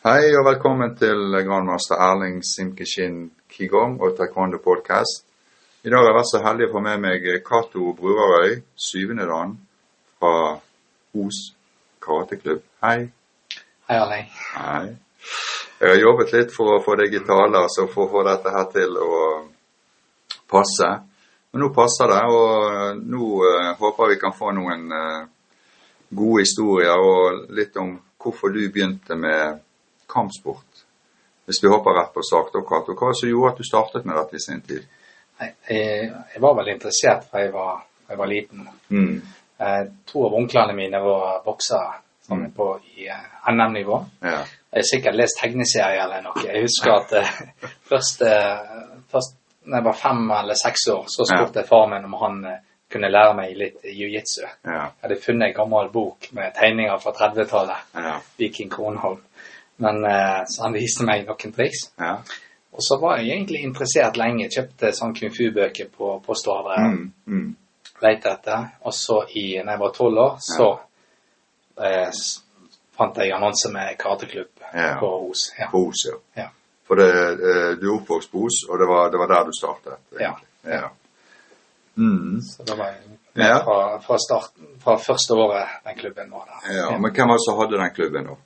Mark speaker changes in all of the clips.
Speaker 1: Hei og velkommen til grandmaster Erling Simkishin Kigong og Taekwondo Podcast. I dag har jeg vært så heldig å få med meg Cato Bruarøy, syvende dan fra Os karateklubb. Hei.
Speaker 2: Hei, Erling.
Speaker 1: Hei. Jeg har jobbet litt for å få deg i tale, altså for å få dette her til å passe. Men nå passer det, og nå uh, håper vi kan få noen uh, gode historier og litt om hvorfor du begynte med kampsport. Hvis vi hopper rett på sak, da, Cato. Hva var det som gjorde at du startet med dette i sin tid?
Speaker 2: Jeg, jeg var veldig interessert fra jeg var, jeg var liten.
Speaker 1: Mm.
Speaker 2: Eh, to av onklene mine var boksere som er på i eh, NM-nivå.
Speaker 1: Ja.
Speaker 2: Jeg har sikkert lest tegneserier eller noe. Jeg husker at eh, først, eh, først når jeg var fem eller seks år, så spurte jeg far min om han kunne lære meg litt jiu-jitsu.
Speaker 1: Ja.
Speaker 2: Jeg hadde funnet en gammel bok med tegninger fra 30-tallet.
Speaker 1: Ja.
Speaker 2: Viking Kronholm. Men eh, Så han viste meg noen triks.
Speaker 1: Ja.
Speaker 2: Og så var jeg egentlig interessert lenge. Kjøpte sånn kung fu-bøker på postordre.
Speaker 1: Mm. Mm.
Speaker 2: Lette etter. Og så i, når jeg var tolv år, så eh, fant jeg annonse med karateklubb
Speaker 1: Ja.
Speaker 2: på Os. Ja.
Speaker 1: På Os, ja.
Speaker 2: Ja.
Speaker 1: For det, eh, du er oppvokst på Os, og det var, det var der du startet?
Speaker 2: Ja.
Speaker 1: egentlig. ja. Mm.
Speaker 2: Så da var fra, fra starten, fra første året den klubben var der.
Speaker 1: ja. Men hvem var det som hadde den klubben da?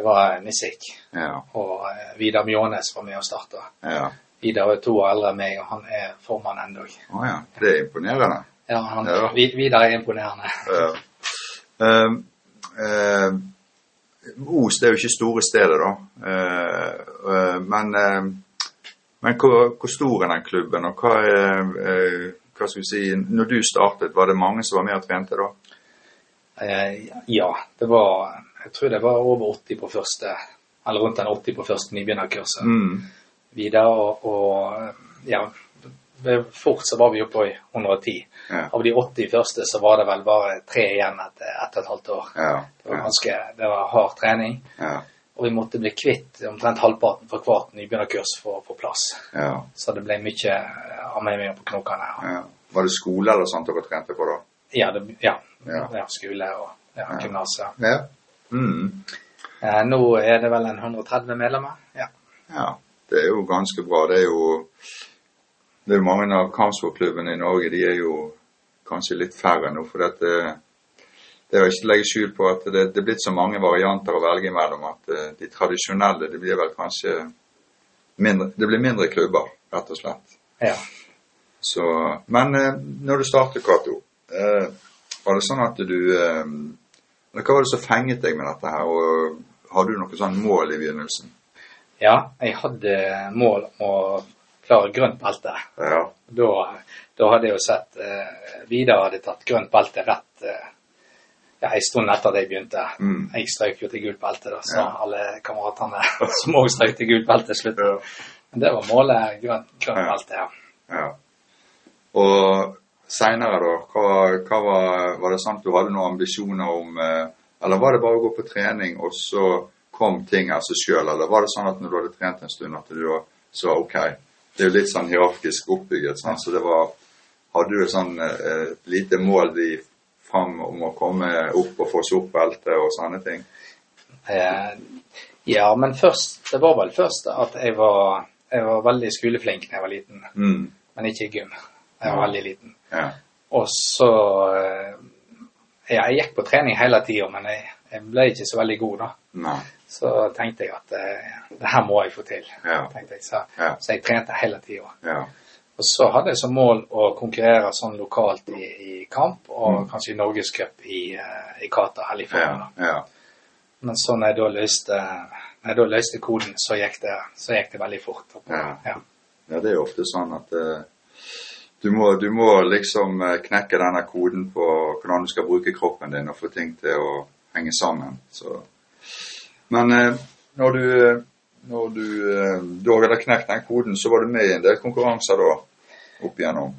Speaker 2: Det var Nisik.
Speaker 1: Ja.
Speaker 2: Og eh, Vidar Mjånes var med og starta.
Speaker 1: Ja.
Speaker 2: Vidar er to år eldre enn meg, og han er formann ennå.
Speaker 1: Oh, ja. Det er imponerende.
Speaker 2: Ja, han,
Speaker 1: Ja.
Speaker 2: Vidar er imponerende.
Speaker 1: Ja. Um, eh, Os det er jo ikke store stedet, da. Uh, uh, men uh, men hvor, hvor stor er den klubben, og hva er hva skal vi si, Når du startet, var det mange som var med og trente da?
Speaker 2: Ja, det var Jeg tror det var over 80 på første, eller rundt den 80 på første nybegynnerkurset.
Speaker 1: Mm.
Speaker 2: Videre, og, og ja, fort så var vi oppe i 110.
Speaker 1: Ja.
Speaker 2: Av de 80 første så var det vel bare tre igjen etter ett og et halvt år.
Speaker 1: Ja.
Speaker 2: Det var ganske, det var hard trening,
Speaker 1: Ja.
Speaker 2: og vi måtte bli kvitt omtrent halvparten fra hvert nybegynnerkurs for å få plass.
Speaker 1: ja.
Speaker 2: Så det ble mye eh, med på knokene.
Speaker 1: ja. Var det skole eller sånt dere trente på da?
Speaker 2: Ja, det, ja,
Speaker 1: Ja.
Speaker 2: ja. skole og ja,
Speaker 1: Ja.
Speaker 2: gymnas. Ja.
Speaker 1: Mm.
Speaker 2: Eh, nå er det vel en 130 medlemmer. Ja.
Speaker 1: Ja, det er jo ganske bra. Det er jo det er mange av kampsportklubbene i Norge de er jo kanskje litt færre nå. For dette, det er jo ikke å legge skjul på at det, det er blitt så mange varianter å velge mellom at eh, de tradisjonelle det blir vel kanskje mindre, det blir mindre klubber, rett og slett.
Speaker 2: ja.
Speaker 1: Så, men eh, når du startet, Cato, eh, var det sånn at du Hva var det som fenget deg med dette her? og Hadde du noe sånn mål i begynnelsen?
Speaker 2: Ja, jeg hadde mål om å klare grønt belte.
Speaker 1: Ja.
Speaker 2: Da, da hadde jeg jo sett eh, Vidar hadde tatt grønt belte rett eh, ja, en stund etter at jeg begynte.
Speaker 1: Mm.
Speaker 2: Jeg strøk jo til gult belte, da, så
Speaker 1: Ja.
Speaker 2: alle kameratene som òg strøk til gult belte, sluttet. Men det var målet. Grønt, grønt
Speaker 1: Ja.
Speaker 2: belte, ja.
Speaker 1: Ja. Og seinere, da? Hva, hva var, var det at du hadde noen ambisjoner om eh, Eller var det bare å gå på trening, og så kom ting av seg sjøl? Eller var det sånn at når du hadde trent en stund, at du da så OK Det er jo litt sånn hierarkisk oppbygget, sånn, så det var Hadde du et sånn eh, lite mål i fram om å komme opp og få sort og sånne ting?
Speaker 2: Eh, ja, men først Det var vel først at jeg var, jeg var veldig skoleflink da jeg var liten,
Speaker 1: Mm.
Speaker 2: men ikke i gym. Jeg var veldig liten.
Speaker 1: Ja.
Speaker 2: Og så eh, Ja, jeg gikk på trening hele tida, men jeg, jeg ble ikke så veldig god, da.
Speaker 1: Nei.
Speaker 2: Så tenkte jeg at eh, det her må jeg få til.
Speaker 1: Ja.
Speaker 2: jeg. Så,
Speaker 1: Ja.
Speaker 2: så jeg trente hele tida.
Speaker 1: Ja.
Speaker 2: Og så hadde jeg som mål å konkurrere sånn lokalt i, i kamp, og
Speaker 1: Mm.
Speaker 2: kanskje i Norgescup i, eh, i kata eller i. Men så når jeg da løste, når jeg da løste koden, så gikk det, så gikk det veldig fort.
Speaker 1: Ja.
Speaker 2: Ja.
Speaker 1: Ja, det er jo ofte sånn at eh, du, må, du må liksom eh, knekke denne koden på hvordan du skal bruke kroppen din og få ting til å henge sammen. Så. Men eh, når du, eh, når du da hadde knekt den koden, så var du med i en del konkurranser da, opp igjennom.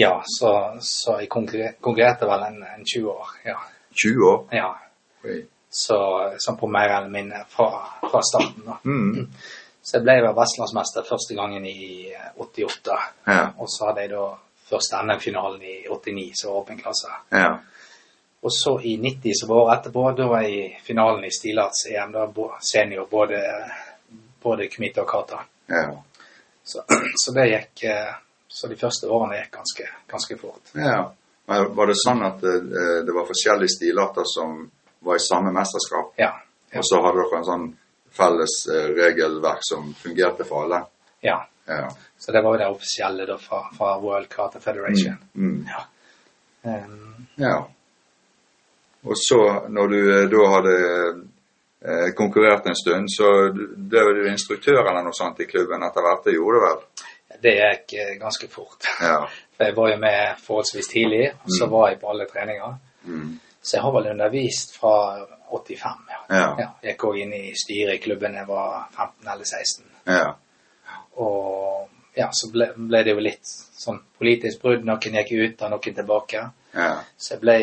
Speaker 2: Ja, så, så jeg konkurrerte vel en, en 20 år. Ja.
Speaker 1: 20 år.
Speaker 2: ja.
Speaker 1: Okay.
Speaker 2: Så, sånn på mer eller mindre fra, fra starten. da.
Speaker 1: Mm.
Speaker 2: Så jeg ble vel vestlandsmester første gangen i eh, 88.
Speaker 1: Ja.
Speaker 2: Og så hadde jeg da først NM-finalen i 89, så åpen klasse.
Speaker 1: Ja.
Speaker 2: Og så i 90, så var året etterpå, da var jeg i finalen i stilarts-EM, da senior, både, både Kmita og Kata.
Speaker 1: Ja.
Speaker 2: Så, så det gikk eh, Så de første årene gikk ganske, ganske fort.
Speaker 1: ja. Var det sånn at det, det var forskjellige stilarter som var i samme mesterskap,
Speaker 2: Ja.
Speaker 1: og så hadde dere en sånn felles eh, regelverk som fungerte for alle?
Speaker 2: ja.
Speaker 1: Ja.
Speaker 2: Så det var jo det offisielle da fra, fra World Carter Federation.
Speaker 1: Mm.
Speaker 2: Ja. Um,
Speaker 1: Ja. Og så, når du eh, da hadde eh, konkurrert en stund, så ble du instruktør eller noe sånt i klubben etter hvert. Det gjorde du vel?
Speaker 2: det gikk eh, ganske fort.
Speaker 1: Ja.
Speaker 2: For jeg var jo med forholdsvis tidlig, og så
Speaker 1: Mm.
Speaker 2: var jeg på alle treninger.
Speaker 1: Mm.
Speaker 2: Så jeg har vel undervist fra 85, ja.
Speaker 1: Ja.
Speaker 2: ja. Gikk òg inn i styret i klubben jeg var 15 eller 16.
Speaker 1: Ja.
Speaker 2: Og ja, så ble, ble det jo litt sånn politisk brudd. Noen gikk ut, og noen tilbake.
Speaker 1: Ja.
Speaker 2: Så jeg ble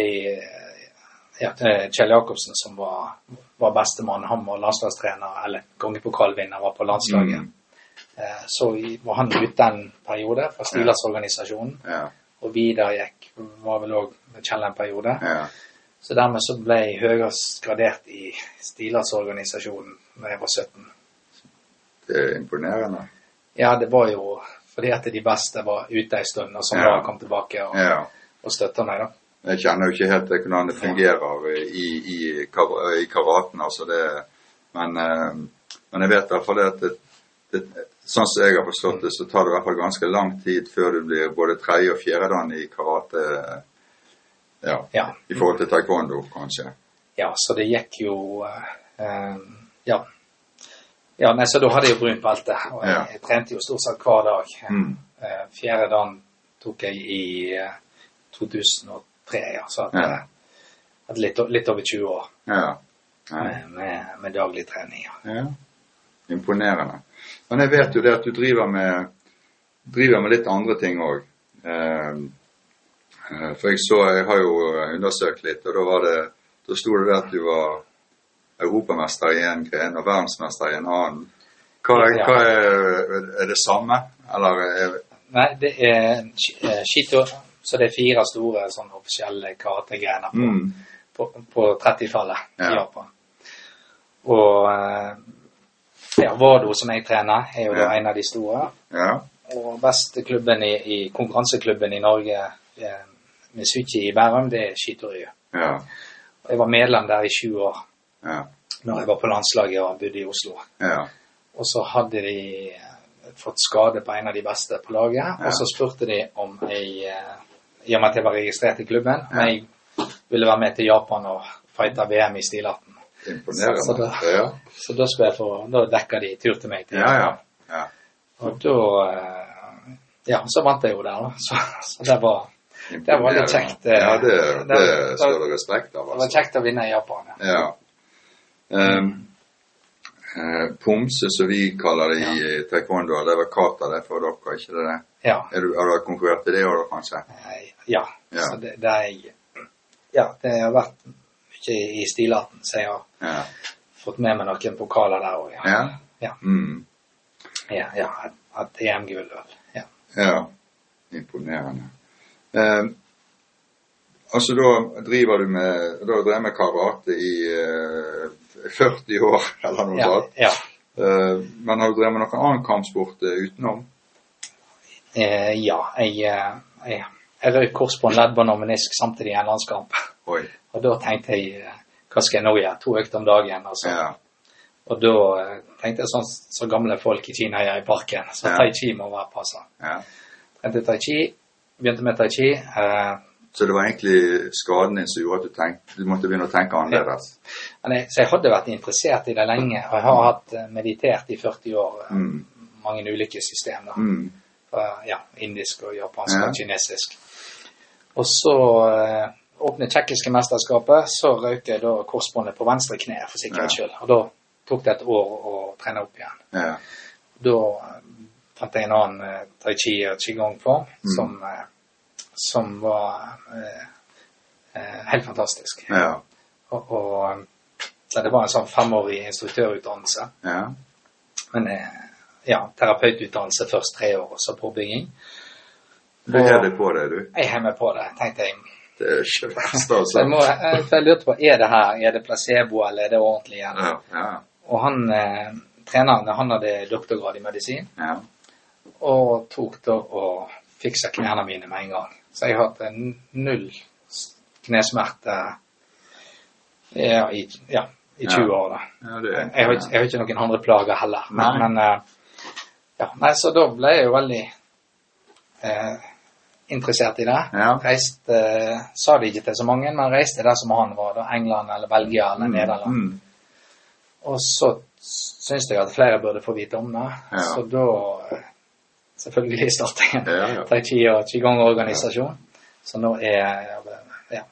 Speaker 2: ja, Kjell Jacobsen, som var, var bestemann, han var landslagstrener, eller kongepokalvinner, var på landslaget.
Speaker 1: Mm.
Speaker 2: Eh, Så var han ute en periode fra Stilarsorganisasjonen.
Speaker 1: Ja.
Speaker 2: Og Vidar gikk, var vel òg med Kjell en periode. Så dermed så ble jeg høyest gradert i stilartsorganisasjonen når jeg var 17.
Speaker 1: Det er imponerende.
Speaker 2: Ja, det var jo fordi at de beste var ute en stund, og som
Speaker 1: Ja.
Speaker 2: da kom tilbake og,
Speaker 1: Ja.
Speaker 2: og støtta meg, da.
Speaker 1: Jeg kjenner jo ikke helt hvordan det fungerer i, i, i karaten, altså det Men, eh, men jeg vet i hvert fall at det, det, sånn som jeg har forstått det, så tar det i hvert fall ganske lang tid før du blir både tredje og fjerdedan i karate. Ja,
Speaker 2: Ja.
Speaker 1: I forhold til taekwondo, kanskje.
Speaker 2: Ja, så det gikk jo eh, eh, Ja. Ja, nei, så da hadde jeg jo brunt belte, og jeg,
Speaker 1: Ja.
Speaker 2: jeg trente jo stort sett hver dag.
Speaker 1: Mm.
Speaker 2: Eh, fjerde dagen tok jeg i eh, 2003, ja, så at,
Speaker 1: Ja.
Speaker 2: eh, at litt, litt over 20 år
Speaker 1: Ja.
Speaker 2: Med, med, med daglig trening. Ja.
Speaker 1: Ja. Imponerende. Men jeg vet jo det at du driver med, driver med litt andre ting òg. For jeg så Jeg har jo undersøkt litt, og da var det Da sto det at du var europamester i en gren og verdensmester i en annen. Hva, er- hva er, er det samme? Eller er,
Speaker 2: Nei, det er eh, skito, så det er fire store sånn offisielle karategrener på,
Speaker 1: mm,
Speaker 2: på, på 30-tallet
Speaker 1: Ja.
Speaker 2: i Japan. Og eh, ja, Vado, som jeg trener, er jo
Speaker 1: Ja.
Speaker 2: en av de store.
Speaker 1: Ja.
Speaker 2: Og beste klubben i, i konkurranseklubben i Norge, eh, Suchi i Bærum, det er Skitoryu.
Speaker 1: Ja.
Speaker 2: Jeg var medlem der i sju år
Speaker 1: Ja.
Speaker 2: når jeg var på landslaget og bodde i Oslo.
Speaker 1: Ja.
Speaker 2: Og så hadde de fått skade på en av de beste på laget,
Speaker 1: Ja.
Speaker 2: og så spurte de om jeg, eh, i og med at jeg var registrert i klubben, om jeg ville være med til Japan og fighte VM i stilarten. Så
Speaker 1: Imponerende.
Speaker 2: da-
Speaker 1: Ja.
Speaker 2: Så da jeg få, da dekka de tur til meg. Til
Speaker 1: Ja, ja. Ja.
Speaker 2: Og da eh, Ja, så vant jeg jo der, da. Så, så det var Det var litt kjekt, eh,
Speaker 1: Ja, det,
Speaker 2: det-
Speaker 1: det
Speaker 2: det-
Speaker 1: står det respekt av.
Speaker 2: Det
Speaker 1: altså.
Speaker 2: var kjekt å vinne i Japan. Ja.
Speaker 1: Ja. Um, eh, pomse, som vi kaller det i taekwondo, det var kata det for dere, ikke det det?
Speaker 2: Ja.
Speaker 1: Er du, har du konkurrert i det òg, kanskje?
Speaker 2: Ja.
Speaker 1: Ja.
Speaker 2: Så det, det er Ja, det har vært mye i stilarten, så jeg har
Speaker 1: Ja.
Speaker 2: fått med meg noen pokaler der òg. Ja.
Speaker 1: Ja?
Speaker 2: Ja.
Speaker 1: Mm.
Speaker 2: ja, ja. Et, et EM-gull, vel. Ja.
Speaker 1: ja. Imponerende. Um, altså, da driver du med Da drevet med karate i eh, 40 år, eller noe
Speaker 2: Ja,
Speaker 1: sånt.
Speaker 2: ja.
Speaker 1: Eh, men har du drevet med noen annen kampsport eh, utenom?
Speaker 2: Eh, ja jeg, eh, jeg, jeg røyk en leddbånd og menisk samtidig i en landskamp.
Speaker 1: Oi.
Speaker 2: Og da tenkte jeg eh, hva skal jeg nå gjøre? To økter om dagen. Altså.
Speaker 1: Ja.
Speaker 2: Og da eh, tenkte jeg sånn så gamle folk i Kina gjør i parken. Så
Speaker 1: Ja.
Speaker 2: tai chi må være passa.
Speaker 1: ja.
Speaker 2: Trente tai chi, begynte med tai chi. Uh,
Speaker 1: Så det var egentlig skaden din som gjorde at du, tenkte, du måtte begynne å tenke annerledes?
Speaker 2: Ja. så jeg hadde vært interessert i det lenge, og jeg har hatt eh, meditert i 40 år. eh,
Speaker 1: Mm.
Speaker 2: Mange ulike systemer.
Speaker 1: Mm.
Speaker 2: Uh, ja, indisk og japansk
Speaker 1: Ja.
Speaker 2: og kinesisk. Og så uh, åpnet tsjekkiske mesterskapet, så røyk jeg da korsbåndet på venstre kne for sikkerhets
Speaker 1: Ja.
Speaker 2: Og da tok det et år å trene opp igjen.
Speaker 1: Ja.
Speaker 2: Da jeg en annen eh, tai chi og qigong-form
Speaker 1: Mm.
Speaker 2: som, eh, som var eh, eh, helt fantastisk.
Speaker 1: Ja.
Speaker 2: Og, og det var en sånn femårig instruktørutdannelse.
Speaker 1: Ja.
Speaker 2: Men ja, terapeututdannelse først tre år, og så påbygging.
Speaker 1: Du er det på det, du.
Speaker 2: Jeg har meg på det. tenkte jeg
Speaker 1: Det er ikke
Speaker 2: Så
Speaker 1: altså.
Speaker 2: jeg, må, jeg, jeg lurte på, er det her, er det placebo, eller er det ordentlig Eller?
Speaker 1: Ja, ja,
Speaker 2: Og han, eh, treneren, han hadde doktorgrad i medisin,
Speaker 1: ja.
Speaker 2: Og tok da og fiksa knærne mine med en gang. Så jeg har hatt null knesmerte ja, i, ja, i 20
Speaker 1: Ja.
Speaker 2: år. da.
Speaker 1: ja det
Speaker 2: Jeg har, ikke, jeg har ikke noen andre plager heller. Men,
Speaker 1: Nei.
Speaker 2: men eh, ja, nei, så da ble jeg jo veldig eh, interessert i det. Reiste, eh, sa det ikke til så mange, men reiste der som han var, da, England eller Belgia eller Nederland.
Speaker 1: Mm.
Speaker 2: Og så syns jeg at flere burde få vite om det. Så da eh, selvfølgelig startet jeg en. Tai Chi og Qigong-organisasjon. Så nå er ja,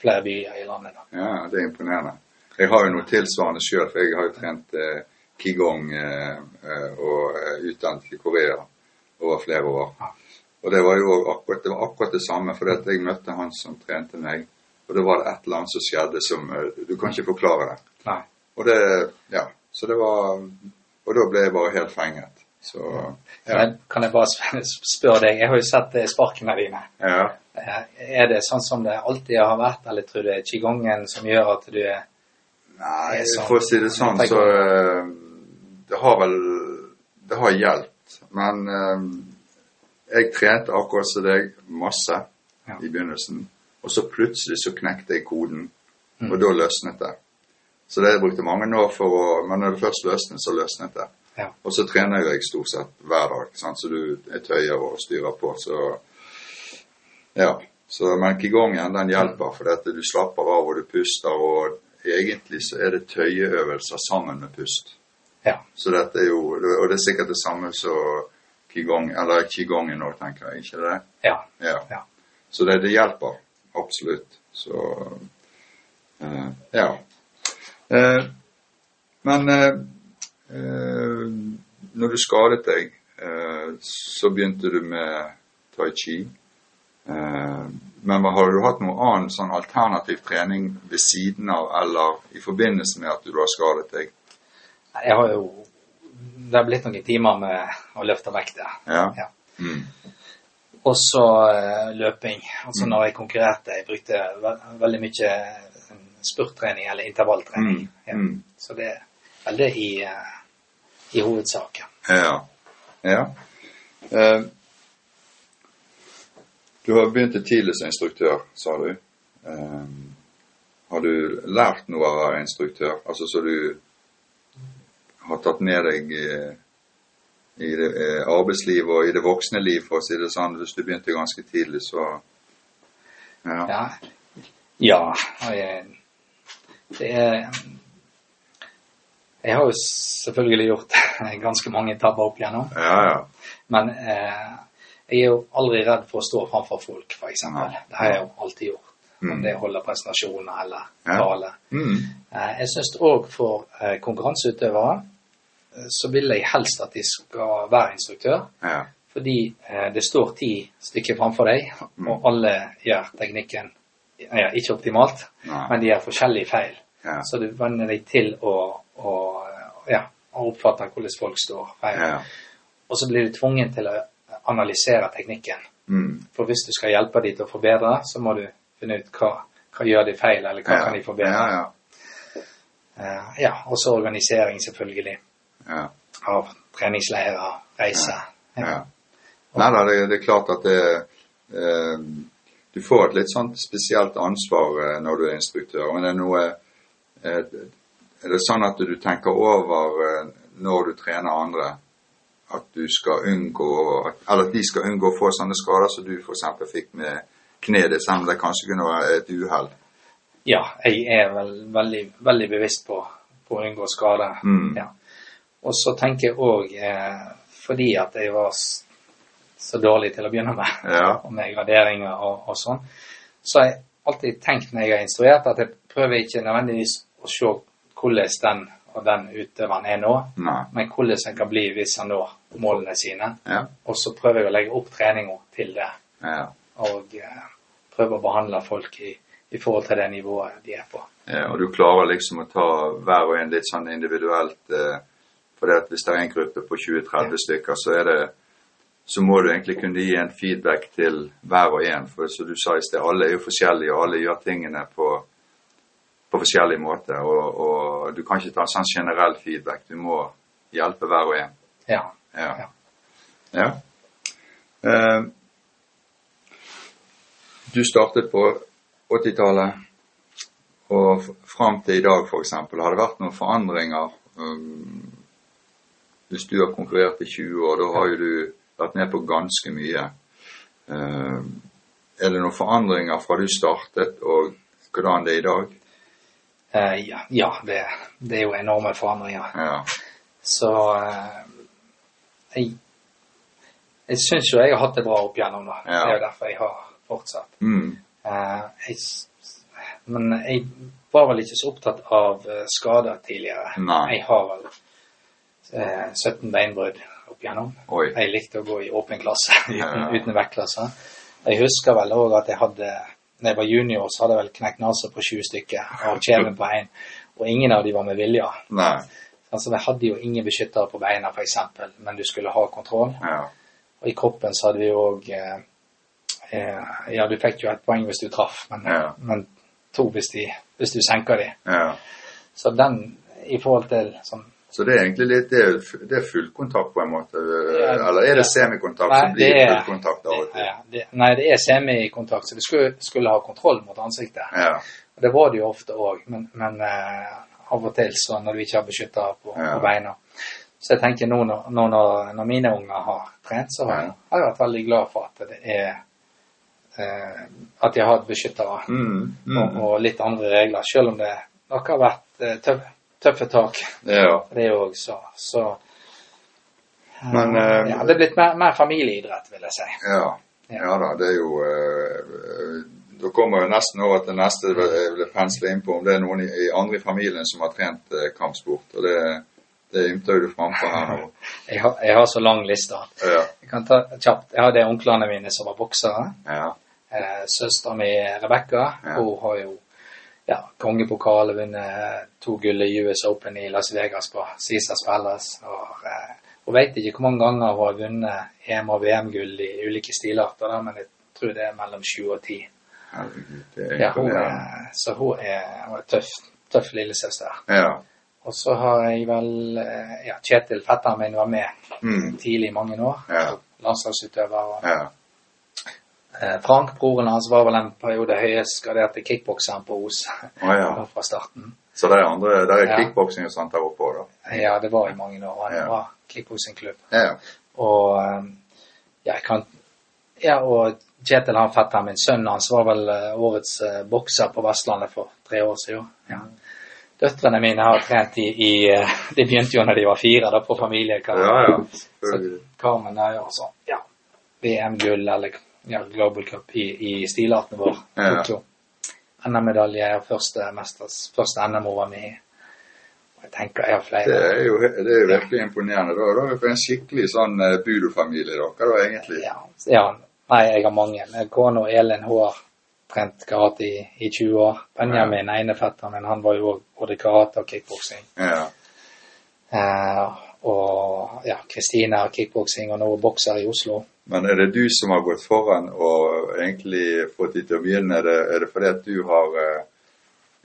Speaker 2: flere byer i landet. da.
Speaker 1: Ja, det er imponerende. Jeg har jo noe tilsvarende sjøl, for jeg har jo trent eh, qigong eh, eh, og eh, utdannet i Korea over flere år. Og det var jo akkurat det, var akkurat det samme, for jeg møtte han som trente meg, og da var det et eller annet som skjedde som eh, Du kan ikke forklare det.
Speaker 2: Nei.
Speaker 1: Og det Ja. Så det var Og da ble jeg bare helt fenget. Så
Speaker 2: Kan, jeg, kan jeg bare spørre deg, jeg har jo sett sparkene dine.
Speaker 1: ja.
Speaker 2: Eh, Er det sånn som det alltid har vært, eller tror du det er qigongen som gjør at du er
Speaker 1: Nei,
Speaker 2: er sånn.
Speaker 1: for å si det sånn, så eh, Det har vel Det har hjulpet. Men eh, jeg trente akkurat som deg masse
Speaker 2: Ja.
Speaker 1: i begynnelsen. Og så plutselig så knekte jeg koden,
Speaker 2: Mm.
Speaker 1: og da løsnet det. Så det jeg brukte mange år for å Men når det først løsnet, så løsnet det.
Speaker 2: Ja.
Speaker 1: Og så trener jeg stort sett hver dag, sant? så du er tøyer og styrer på. Så ja. Så, men qigongen den hjelper, for dette, du slapper av og du puster. Og egentlig så er det tøyeøvelser sammen med pust.
Speaker 2: Ja.
Speaker 1: Så dette er jo, Og det er sikkert det samme som qigong, eller qigongen nå, tenker jeg. Ikke det?
Speaker 2: Ja.
Speaker 1: Ja.
Speaker 2: Ja.
Speaker 1: Så det, det hjelper. Absolutt. Så uh, ja. Uh, men eh, når du skadet deg, eh, så begynte du med tai chi. Eh, men har du hatt noe annen sånn alternativ trening ved siden av, eller i forbindelse med at du har skadet deg?
Speaker 2: Jeg har jo Det har blitt noen timer med å løfte vekt,
Speaker 1: Ja.
Speaker 2: Ja.
Speaker 1: Mm.
Speaker 2: Og så eh, løping. Altså når jeg konkurrerte, jeg brukte ve veldig mye eh, spurttrening eller intervalltrening.
Speaker 1: Mm.
Speaker 2: Ja.
Speaker 1: Mm.
Speaker 2: Så det er det i, eh, i hovedsaken.
Speaker 1: Ja. ja. Eh, du har begynt tidlig som instruktør, sa du. Eh, har du lært noe av å være instruktør? Altså så du har tatt med deg i, i det arbeidslivet og i det voksne liv, for å si det sånn. Hvis du begynte ganske tidlig, så Ja.
Speaker 2: Ja. ja jeg, det er Jeg har jo selvfølgelig gjort ganske mange tabber opp igjennom.
Speaker 1: Ja, ja.
Speaker 2: Men eh, jeg er jo aldri redd for å stå framfor folk, f.eks.
Speaker 1: Ja.
Speaker 2: Det har jeg jo alltid gjort.
Speaker 1: Mm.
Speaker 2: Om det holder presentasjoner eller tale.
Speaker 1: Mm.
Speaker 2: Eh, jeg syns òg for eh, konkurranseutøvere eh, så vil jeg helst at de skal være instruktør.
Speaker 1: ja.
Speaker 2: Fordi eh, det står ti stykker framfor deg,
Speaker 1: Mm.
Speaker 2: og alle gjør teknikken ja, ikke optimalt,
Speaker 1: Nei.
Speaker 2: men de gjør forskjellige feil.
Speaker 1: Ja.
Speaker 2: Så du venner deg til å, å, ja, å oppfatte hvordan folk står.
Speaker 1: Ja.
Speaker 2: Og så blir du tvungen til å analysere teknikken.
Speaker 1: Mm.
Speaker 2: For hvis du skal hjelpe dem til å forbedre, så må du finne ut hva, hva gjør de feil, eller hva
Speaker 1: ja.
Speaker 2: kan de forbedre.
Speaker 1: Ja, ja.
Speaker 2: Eh, ja, og så organisering, selvfølgelig.
Speaker 1: ja.
Speaker 2: Av treningsleirer, reiser.
Speaker 1: Ja. Nei da, det, det er klart at det eh, Du får et litt sånn spesielt ansvar eh, når du er instruktør. Men det er noe eh, Er det sånn at du tenker over eh, når du trener andre, at du skal unngå Eller at de skal unngå å få sånne skader som du f.eks. fikk med kneet selv om det kanskje kunne være et uhell?
Speaker 2: Ja, jeg er vel veldig, veldig bevisst på, på å unngå skade.
Speaker 1: Mm.
Speaker 2: Ja. Og så tenker jeg òg, eh, fordi at jeg var så dårlig til å begynne med,
Speaker 1: Ja.
Speaker 2: og med graderinger og, og sånn, så har jeg alltid tenkt når jeg har instruert, at jeg prøver ikke nødvendigvis å se hvordan den og den utøveren er nå,
Speaker 1: Nei.
Speaker 2: men hvordan den kan bli hvis han når målene sine.
Speaker 1: Ja.
Speaker 2: Og så prøver jeg å legge opp treninga til det,
Speaker 1: Ja.
Speaker 2: og eh, prøve å behandle folk i, i forhold til det nivået de er på.
Speaker 1: Ja, og du klarer liksom å ta hver og en litt sånn individuelt. Eh, for det at hvis det er en gruppe på 20-30 stykker, så er det så må du egentlig kunne gi en feedback til hver og en. For som du sa i sted, alle er jo forskjellige, og alle gjør tingene på, på forskjellige måter. Og, og, du kan ikke ta en sånn generell feedback. Du må hjelpe hver og en.
Speaker 2: Ja.
Speaker 1: Ja.
Speaker 2: Ja.
Speaker 1: ja. Eh, du startet på 80-tallet, og fram til i dag f.eks. Har det vært noen forandringer? Um, hvis du har konkurrert i 20 år, da har jo du vært med på ganske mye. Eh, er det noen forandringer fra du startet og hvordan det er i dag?
Speaker 2: Eh, ja, ja det, det er jo enorme forandringer.
Speaker 1: Ja.
Speaker 2: Så uh, jeg, jeg syns jo jeg har hatt det bra opp igjennom, da.
Speaker 1: Ja.
Speaker 2: Det er jo derfor jeg har fortsatt.
Speaker 1: Mm.
Speaker 2: Uh, jeg, men jeg var vel ikke så opptatt av skader tidligere.
Speaker 1: Nei.
Speaker 2: Jeg har vel eh, 17 beinbrudd opp igjennom.
Speaker 1: Oi.
Speaker 2: Jeg likte å gå i åpen klasse uten,
Speaker 1: Ja.
Speaker 2: uten vektklasse. Jeg husker vel òg at jeg hadde når jeg var junior, så hadde jeg vel knekt nesa på 20 stykker og kjeven på én. Og ingen av de var med vilje.
Speaker 1: Nei.
Speaker 2: Altså, Vi hadde jo ingen beskyttere på beina, f.eks., men du skulle ha kontroll.
Speaker 1: Ja.
Speaker 2: Og i kroppen så hadde vi òg eh, eh, Ja, du fikk jo et poeng hvis du traff, men,
Speaker 1: Ja.
Speaker 2: men to hvis, de, hvis du senka de.
Speaker 1: ja.
Speaker 2: Så den i forhold til sånn
Speaker 1: Så det er egentlig litt det, er- fullkontakt på en måte? Eller er det semikontakt
Speaker 2: Nei,
Speaker 1: som blir fullkontakt av og til?
Speaker 2: Det, nei, det er semikontakt, så du skulle, skulle ha kontroll mot ansiktet.
Speaker 1: Ja.
Speaker 2: Og det var det jo ofte òg, men, men uh, av og til så når du ikke har beskytta på,
Speaker 1: Ja.
Speaker 2: på beina. Så jeg tenker nå når, når, når mine unger har trent, så har, har jeg vært veldig glad for at det er uh, At de har beskyttere
Speaker 1: Mm.
Speaker 2: og,
Speaker 1: Mm.
Speaker 2: og litt andre regler, selv om det nok har vært uh, tøff, tøffe tak.
Speaker 1: ja.
Speaker 2: Det òg, så, så eh,
Speaker 1: Men,
Speaker 2: ja, Det er blitt mer, mer familieidrett, vil jeg si.
Speaker 1: Ja. ja da, det er jo uh, Da kommer jeg nesten over til neste jeg vil pensle inn på om det er noen i, i andre i familien som har trent uh, kampsport. Og det, det ymter du frampå her nå.
Speaker 2: Jeg har, jeg har så lang liste.
Speaker 1: Ja.
Speaker 2: Jeg kan ta kjapt. Jeg hadde onklene mine som var boksere.
Speaker 1: Ja.
Speaker 2: Eh, Søstera mi Rebekka,
Speaker 1: Ja.
Speaker 2: hun har jo ja, kongepokal vunnet to gull i US Open i Las Vegas på Cæsars Palace. Og, og hun vet ikke hvor mange ganger hun har vunnet EM- og VM-gull i ulike stilarter, da, men jeg tror det er mellom sju og ti. Ja, hun er, så hun er, hun er tøff, tøff lillesøster.
Speaker 1: Ja.
Speaker 2: Og så har jeg vel eh, ja, Kjetil, fetteren min, var med
Speaker 1: Mm.
Speaker 2: tidlig i mange år.
Speaker 1: Ja.
Speaker 2: Landslagsutøver. Og,
Speaker 1: Ja.
Speaker 2: Eh, Frank, broren hans, var vel en periode høyest graderte kickbokseren på Os
Speaker 1: ah, ja.
Speaker 2: fra starten.
Speaker 1: Så det er andre, det er kickboksing og sånt der oppe òg, da?
Speaker 2: Ja, det var i mange år. Han
Speaker 1: Ja.
Speaker 2: var kickboksingklubb.
Speaker 1: Ja.
Speaker 2: Og eh, ja, jeg kan Ja, og Kjetil, han fetteren min, sønnen hans, var vel eh, årets eh, bokser på Vestlandet for tre år siden. Ja. Døtrene mine har trent i, i De begynte jo når de var fire, da, på familiekamp.
Speaker 1: Ja, ja.
Speaker 2: Så Carmen er jo sånn. ja, VM-gull eller ja, Global Cup i, i stilarten vår.
Speaker 1: Ja.
Speaker 2: Tokyo. NM-medalje første, mesters, første NM var med. Jeg tenker jeg har
Speaker 1: Det
Speaker 2: flere.
Speaker 1: er jo det er jo virkelig imponerende. Da har er dere en skikkelig sånn eh, Budo-familie, dere da, egentlig.
Speaker 2: Ja, ja, nei, jeg har mange. Kona Elin hun har trent karate i, i 20 år. Benjamin, ene fetteren min, han var jo òg både karate og kickboksing.
Speaker 1: Ja.
Speaker 2: Eh, og ja, Kristine har kickboksing og nå bokser i Oslo.
Speaker 1: Men er det du som har gått foran og egentlig fått de til å begynne? Er det, er det fordi at du har eh,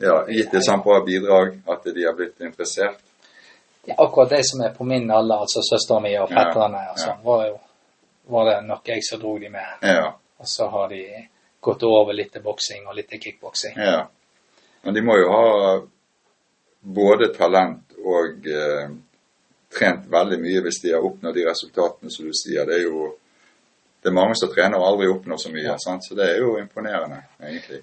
Speaker 1: ja, gitt et sånt bra bidrag at de har blitt interessert?
Speaker 2: Ja, akkurat de som er på min alder, altså søsteren min og fetterne, ja,
Speaker 1: ja.
Speaker 2: var jo var det nok jeg som dro de med.
Speaker 1: Ja.
Speaker 2: Og så har de gått over litt til boksing og litt til kickboksing.
Speaker 1: ja. Men de må jo ha både talent og eh, trent veldig mye hvis de har oppnådd de resultatene som du sier. Det er jo det er mange som trener og aldri oppnår så mye, sant? så det er jo imponerende, egentlig.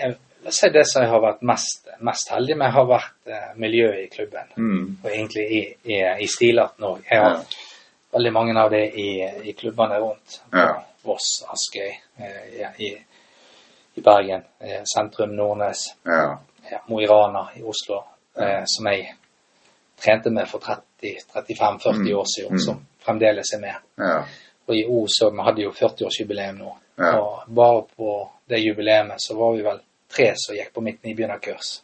Speaker 2: Jeg vil si det som jeg har vært mest, mest heldig med, har vært eh, miljøet i klubben.
Speaker 1: Mm.
Speaker 2: Og egentlig i, i, i stilarten òg. Jeg har
Speaker 1: Ja.
Speaker 2: veldig mange av det i, i klubbene rundt.
Speaker 1: Ja.
Speaker 2: Voss, Askøy, eh, i, i Bergen, eh, sentrum Nordnes,
Speaker 1: Ja.
Speaker 2: ja, Mo i Rana i Oslo, som jeg trente med for 30-35-40
Speaker 1: Mm.
Speaker 2: år siden,
Speaker 1: Mm.
Speaker 2: som fremdeles er med.
Speaker 1: Ja.
Speaker 2: Og i O så vi hadde jo 40-årsjubileum nå.
Speaker 1: Ja.
Speaker 2: Og bare på det jubileet så var vi vel tre som gikk på mitt nybegynnerkurs.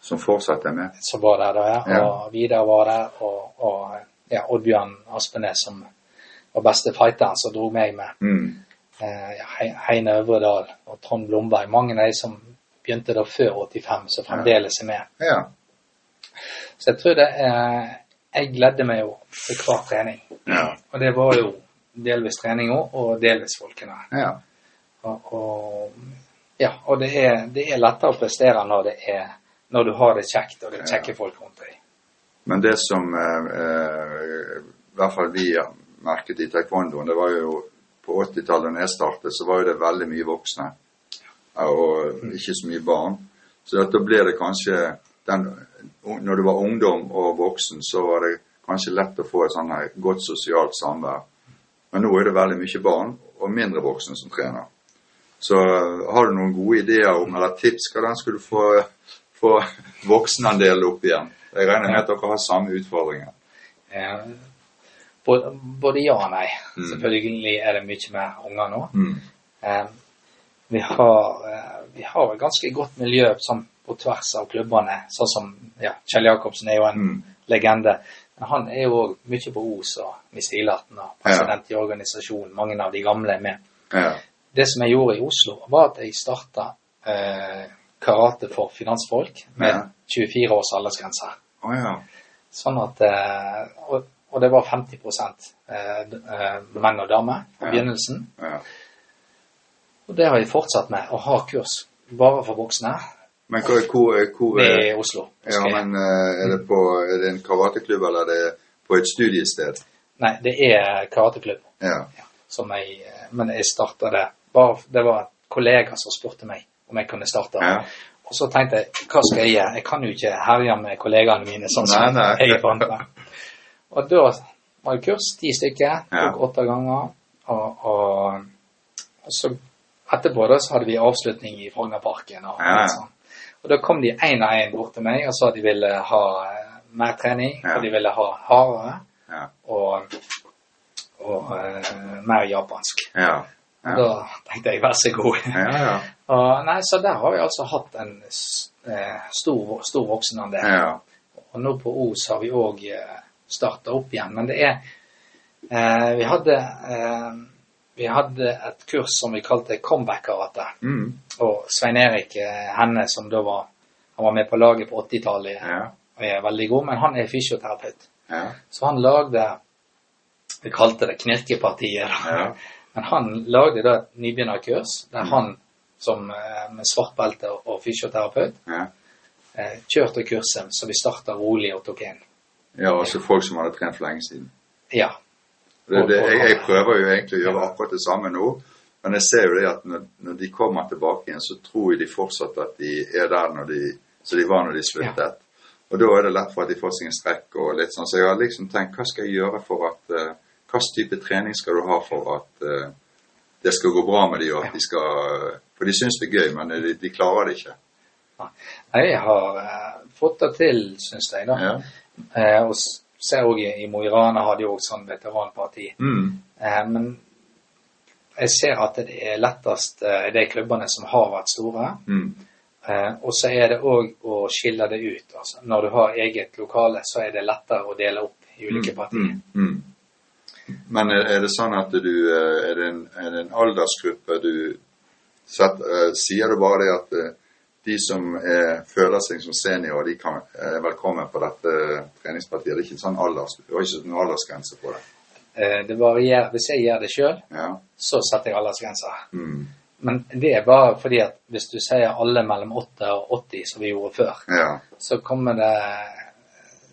Speaker 1: Som fortsatt er med.
Speaker 2: Som var der da, ja.
Speaker 1: Ja.
Speaker 2: Og Vidar var der, og, og ja, Oddbjørn Aspenes som var beste fighteren som dro meg med.
Speaker 1: Mm.
Speaker 2: Eh, Heine Øvredal og Trond Blomberg. Mange av de som begynte da før 85, som fremdeles er med.
Speaker 1: Ja.
Speaker 2: Så jeg tror det eh, Jeg gledde meg jo til hver trening.
Speaker 1: Ja.
Speaker 2: Og det var jo delvis trening òg, og delvis folkene.
Speaker 1: ja.
Speaker 2: Og, og, ja, og det er, det er lettere å prestere når det er når du har det kjekt, og det er kjekke folk rundt deg.
Speaker 1: Men det som eh, i hvert fall vi merket i taekwondoen, det var jo på 80-tallet da jeg startet, så var jo det veldig mye voksne. Og ikke så mye barn. Så da ble det kanskje den, Når du var ungdom og voksen, så var det kanskje lett å få et sånn her godt sosialt samvær. Men nå er det veldig mye barn og mindre voksne som trener. Så eh, har du noen gode ideer om, eller tips, hvordan skal du få, få voksenandelen opp igjen? Jeg regner med at dere har samme utfordringer.
Speaker 2: Eh, både, både ja og nei.
Speaker 1: Mm.
Speaker 2: Selvfølgelig er det mye mer unger nå.
Speaker 1: Mm.
Speaker 2: Eh, vi, har, eh, vi har et ganske godt miljø sånn, på tvers av klubbene. Sånn som ja, Kjell Jacobsen er jo en
Speaker 1: Mm.
Speaker 2: legende. Han er jo òg mye på og med Stilarten og president i organisasjonen. Mange av de gamle er med.
Speaker 1: Ja.
Speaker 2: Det som jeg gjorde i Oslo, var at jeg starta eh, karate for finansfolk med
Speaker 1: Ja.
Speaker 2: 24 års aldersgrense.
Speaker 1: Oh, ja.
Speaker 2: Sånn at eh, og, og det var 50 eh, eh, menn og damer
Speaker 1: Ja.
Speaker 2: begynnelsen.
Speaker 1: ja.
Speaker 2: Og det har jeg fortsatt med, å ha kurs bare for voksne.
Speaker 1: Men hvor, hvor, hvor
Speaker 2: Det er Oslo.
Speaker 1: Ja, men eh, er det, på, er det en karateklubb, eller er det på et studiested?
Speaker 2: Nei, det er karateklubb.
Speaker 1: Ja.
Speaker 2: Som jeg, men jeg starta det bare Det var en kollega som spurte meg om jeg kunne starte.
Speaker 1: Ja.
Speaker 2: Og så tenkte jeg, hva skal jeg gjøre? Jeg kan jo ikke herje med kollegaene mine sånn som
Speaker 1: Nei, nei.
Speaker 2: jeg fant meg. Og da var det kurs, ti stykker,
Speaker 1: Ja.
Speaker 2: tok åtte ganger. Og, og, og så etterpå da så hadde vi avslutning i Frognerparken. Og,
Speaker 1: Ja,
Speaker 2: og sånn. Og da kom de én og én bort til meg og sa at de ville ha eh, mer trening,
Speaker 1: Ja.
Speaker 2: og de ville ha hardere
Speaker 1: Ja.
Speaker 2: og, og uh, mer japansk.
Speaker 1: Ja. Ja.
Speaker 2: Da tenkte jeg vær så god.
Speaker 1: Ja, ja.
Speaker 2: Og, nei, så der har vi altså hatt en eh, stor, stor voksenandel.
Speaker 1: ja.
Speaker 2: Og nå på Os har vi òg eh, starta opp igjen. Men det er eh, Vi hadde eh, vi hadde et kurs som vi kalte comeback-karate.
Speaker 1: Mm.
Speaker 2: Og Svein Erik eh, Henne, som da var Han var med på laget på 80-tallet
Speaker 1: Ja.
Speaker 2: og er veldig god, men han er fysioterapeut.
Speaker 1: Ja.
Speaker 2: Så han lagde Vi kalte det Knirkepartiet.
Speaker 1: Ja.
Speaker 2: Men han lagde da et nybegynnerkurs der han som eh, med svart belte og og fysioterapeut
Speaker 1: Ja.
Speaker 2: eh, kjørte kurset, så vi starta rolig og tok inn.
Speaker 1: ja, altså folk som hadde trent for lenge siden.
Speaker 2: Ja.
Speaker 1: Det, det, jeg, jeg prøver jo egentlig å gjøre akkurat det samme nå, men jeg ser jo det at når, når de kommer tilbake igjen, så tror jeg de fortsatt at de er der når de, så de var når de sluttet. Og da er det lett for at de får seg en strekk og litt sånn. Så jeg har liksom tenkt, hva skal jeg gjøre for at uh, Hva type trening skal du ha for at uh, det skal gå bra med de, og at de skal For de syns det er gøy, men de, de klarer det ikke.
Speaker 2: Nei, Jeg har uh, fått det til, syns jeg. da.
Speaker 1: Ja.
Speaker 2: Uh, og ser òg i, Mo i Rana hadde jo også sånn veteranparti.
Speaker 1: Mm.
Speaker 2: Eh, men jeg ser at det er lettest eh, de klubbene som har vært store.
Speaker 1: Mm.
Speaker 2: Eh, og så er det òg å skille det ut. Altså, når du har eget lokale, så er det lettere å dele opp i ulike partier.
Speaker 1: Mm. Mm. Men er, er det sånn at du eh, Er det en, er det en aldersgruppe du setter, eh, Sier du bare det at eh, de som er, føler seg som senior, de kan, er velkommen på dette treningspartiet? Det er ikke sånn alders, du har ikke noen aldersgrense på det?
Speaker 2: Eh, det varierer. Hvis jeg gjør det sjøl,
Speaker 1: Ja.
Speaker 2: så setter jeg aldersgrenser.
Speaker 1: Mm.
Speaker 2: Men det er bare fordi at hvis du sier alle mellom 8 og 80, som vi gjorde før,
Speaker 1: ja.
Speaker 2: så kommer det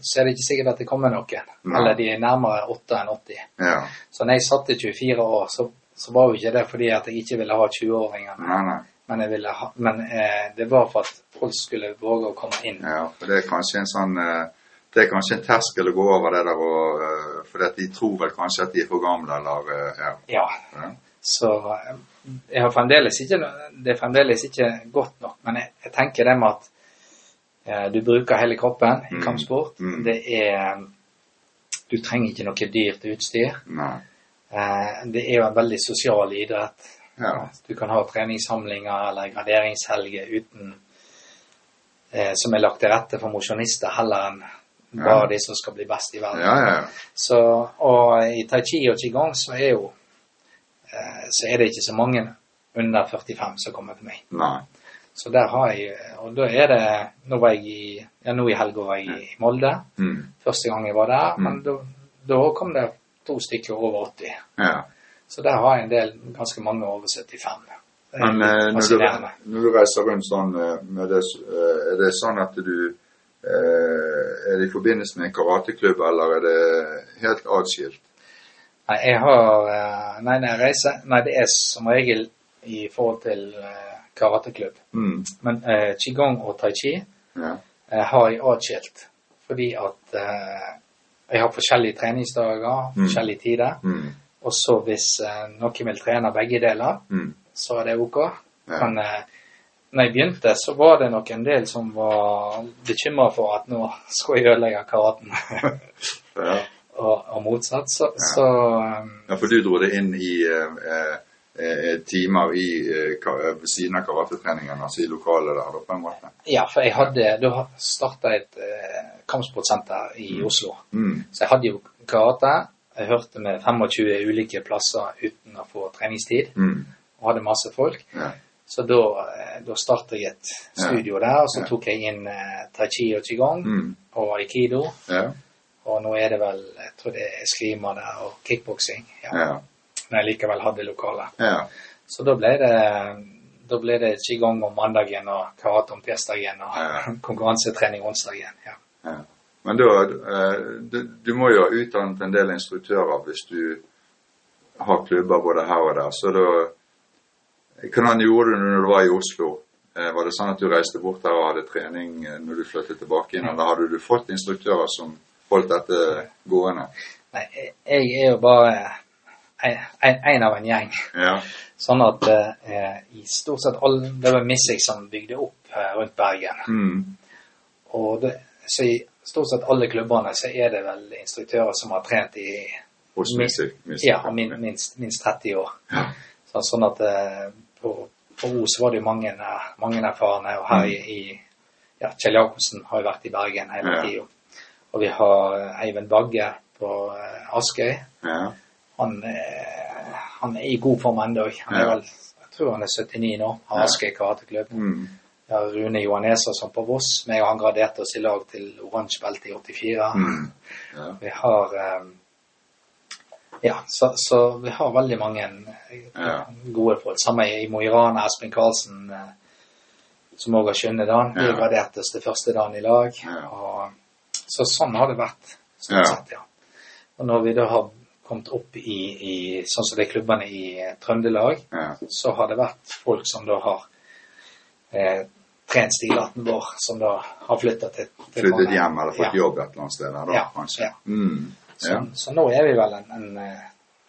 Speaker 2: så er det ikke sikkert at det kommer noen.
Speaker 1: Nei.
Speaker 2: Eller de er nærmere 8 enn 80.
Speaker 1: Ja.
Speaker 2: Så når jeg satte 24 år, så, så var jo ikke det fordi at jeg ikke ville ha 20-åringene. Men, ville ha, men eh, det var for at folk skulle våge å komme inn.
Speaker 1: Ja, for det er kanskje en sånn eh, Det er kanskje en terskel å gå over det der og eh, For de tror vel kanskje at de er for gamle, eller eh, Ja.
Speaker 2: Ja.
Speaker 1: ja.
Speaker 2: Så jeg har fremdeles ikke, det er fremdeles ikke godt nok. Men jeg, jeg tenker det med at eh, du bruker hele kroppen i
Speaker 1: Mm.
Speaker 2: kampsport.
Speaker 1: Mm.
Speaker 2: Det er Du trenger ikke noe dyrt utstyr. Eh, det er jo en veldig sosial idrett.
Speaker 1: Ja.
Speaker 2: Du kan ha treningssamlinger eller graderingshelger uten eh, som er lagt til rette for mosjonister, heller enn bare de som skal bli best i verden.
Speaker 1: Ja, ja, ja.
Speaker 2: Så, og i tai chi og qigong så er jo eh, så er det ikke så mange under 45 som kommer til meg.
Speaker 1: Nei.
Speaker 2: Så der har jeg Og da er det Nå var jeg i ja, nå i helga var jeg i Molde.
Speaker 1: Mm.
Speaker 2: Første gang jeg var der.
Speaker 1: Mm.
Speaker 2: Men da, da kom det to stykker over 80.
Speaker 1: Ja.
Speaker 2: Så der har jeg en del, ganske mange over 75. Det er
Speaker 1: Men eh, når, du, når du reiser rundt sånn eh, det, eh, er det sånn at du Er det i forbindelse med en karateklubb, eller er det helt atskilt?
Speaker 2: Nei, jeg har Nei, når jeg reiser Nei, det er som regel i forhold til karateklubb.
Speaker 1: Mm.
Speaker 2: Men eh, qigong og tai chi
Speaker 1: Ja.
Speaker 2: eh, har jeg atskilt. Fordi at eh, jeg har forskjellige treningsdager,
Speaker 1: Mm.
Speaker 2: forskjellige tider.
Speaker 1: Mm.
Speaker 2: Og så hvis eh, noen vil trene begge deler,
Speaker 1: Mm.
Speaker 2: så er det ok.
Speaker 1: Ja.
Speaker 2: Men eh, når jeg begynte, så var det nok en del som var bekymra for at nå skulle jeg ødelegge karaten.
Speaker 1: Ja.
Speaker 2: og, og motsatt. Så,
Speaker 1: Ja.
Speaker 2: så um,
Speaker 1: ja, for du dro det inn i eh, eh, timer i, eh, ved siden av karatetreningen, altså i lokalet der, da, på en måte?
Speaker 2: Ja, for jeg hadde Da starta et eh, kampsportsenter i Oslo.
Speaker 1: Mm.
Speaker 2: Så jeg hadde jo karate. Jeg hørte med 25 ulike plasser uten å få treningstid.
Speaker 1: Mm.
Speaker 2: Og hadde masse folk.
Speaker 1: Ja.
Speaker 2: Så da, eh, da startet jeg et studio der, og så
Speaker 1: Ja.
Speaker 2: tok jeg inn eh, tai chi og qigong
Speaker 1: Mm.
Speaker 2: og aikido.
Speaker 1: Ja.
Speaker 2: Og nå er det vel jeg tror det er eskrima der og kickboksing. Ja.
Speaker 1: Ja.
Speaker 2: Men jeg likevel hadde lokale.
Speaker 1: ja.
Speaker 2: Så da ble det da ble det qigong om mandagen og karate om tirsdagen og
Speaker 1: Ja.
Speaker 2: konkurransetrening onsdagen. Ja.
Speaker 1: Men da, eh, du, du må jo ha utdannet en del instruktører hvis du har klubber både her og der. Så da Hvordan gjorde du når du var i Oslo? Eh, Var det sånn at du reiste bort der og hadde trening eh, når du flyttet tilbake inn, eller hadde du fått instruktører som holdt dette gående?
Speaker 2: Nei, jeg er jo bare en av en gjeng.
Speaker 1: Ja.
Speaker 2: Sånn at eh, i stort sett alle Det var Missig som bygde opp eh, rundt Bergen.
Speaker 1: Mm.
Speaker 2: Og det, så i stort sett alle klubbene så er det vel instruktører som har trent i
Speaker 1: minst,
Speaker 2: ja, minst, minst 30 år.
Speaker 1: Ja.
Speaker 2: Så, sånn at eh, på, på Os var det jo mange, eh, mange erfarne, og her i, i ja, Kjell Jacobsen har jo vært i Bergen hele
Speaker 1: Ja.
Speaker 2: tida. Og vi har eh, Eivind Bagge på Askøy.
Speaker 1: Ja.
Speaker 2: Han, han er i god form ennå. Jeg tror han er 79 nå. Har. Askøy karateklubb.
Speaker 1: Mm.
Speaker 2: Rune Johanneser som på Voss. Meg og han graderte oss i lag til oransje belte i 84.
Speaker 1: Mm. Ja.
Speaker 2: Vi har eh, Ja, så, så vi har veldig mange
Speaker 1: Ja.
Speaker 2: gode folk. Samme i Mo i Rana, Espen Karlsen, eh, som òg har skjønnet dagen. Vi
Speaker 1: Ja.
Speaker 2: graderte oss til første dagen i lag. Og, så sånn har det vært, stort
Speaker 1: Ja.
Speaker 2: sett, ja. Og når vi da har kommet opp i, i sånn som de klubbene i Trøndelag, så har det vært folk som da har eh, trent stilarten vår, som da har flytta til, til
Speaker 1: Flyttet
Speaker 2: mange.
Speaker 1: hjem eller fått
Speaker 2: Ja.
Speaker 1: jobb et eller annet sted der, da,
Speaker 2: Ja,
Speaker 1: kanskje?
Speaker 2: ja.
Speaker 1: Mm.
Speaker 2: Så,
Speaker 1: Ja.
Speaker 2: så nå er vi vel en, en eh,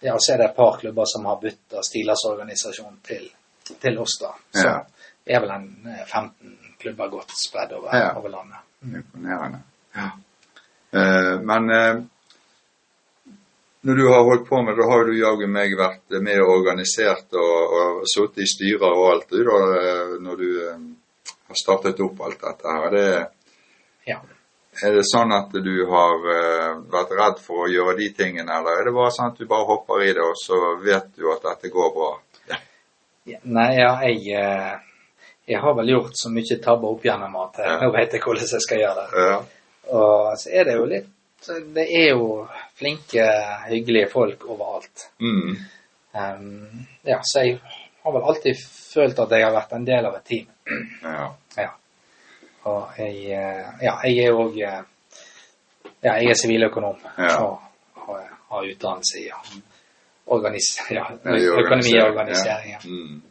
Speaker 2: Ja, så er det et par klubber som har bytta stilersorganisasjon til, til oss, da. Så vi er vel en eh, 15 klubber godt spredd over, over landet.
Speaker 1: Imponerende. Ja. Uh, men uh, når du har holdt på med det, har du jaggu meg vært med og organisert og, og sittet i styrer og alt, du, da, eh, når du eh, har startet opp alt dette her. Er det,
Speaker 2: Ja.
Speaker 1: er det sånn at du har eh, vært redd for å gjøre de tingene, eller er det bare sånn at du bare hopper i det, og så vet du at dette går bra?
Speaker 2: Ja, Nei, ja, jeg eh, Jeg har vel gjort så mye tabber opp gjennom at eh,
Speaker 1: Ja.
Speaker 2: nå vet jeg hvordan jeg skal gjøre det.
Speaker 1: Ja.
Speaker 2: Og så er det jo litt Det er jo flinke, hyggelige folk overalt.
Speaker 1: Mm.
Speaker 2: Um, ja, så jeg har vel alltid følt at jeg har vært en del av et team.
Speaker 1: ja.
Speaker 2: Ja. Og jeg, eh, ja, jeg er òg Ja, jeg er siviløkonom
Speaker 1: Ja.
Speaker 2: og har, utdannelse i ja, organis ja, økonomi og
Speaker 1: organisering.
Speaker 2: Ja.
Speaker 1: Mm.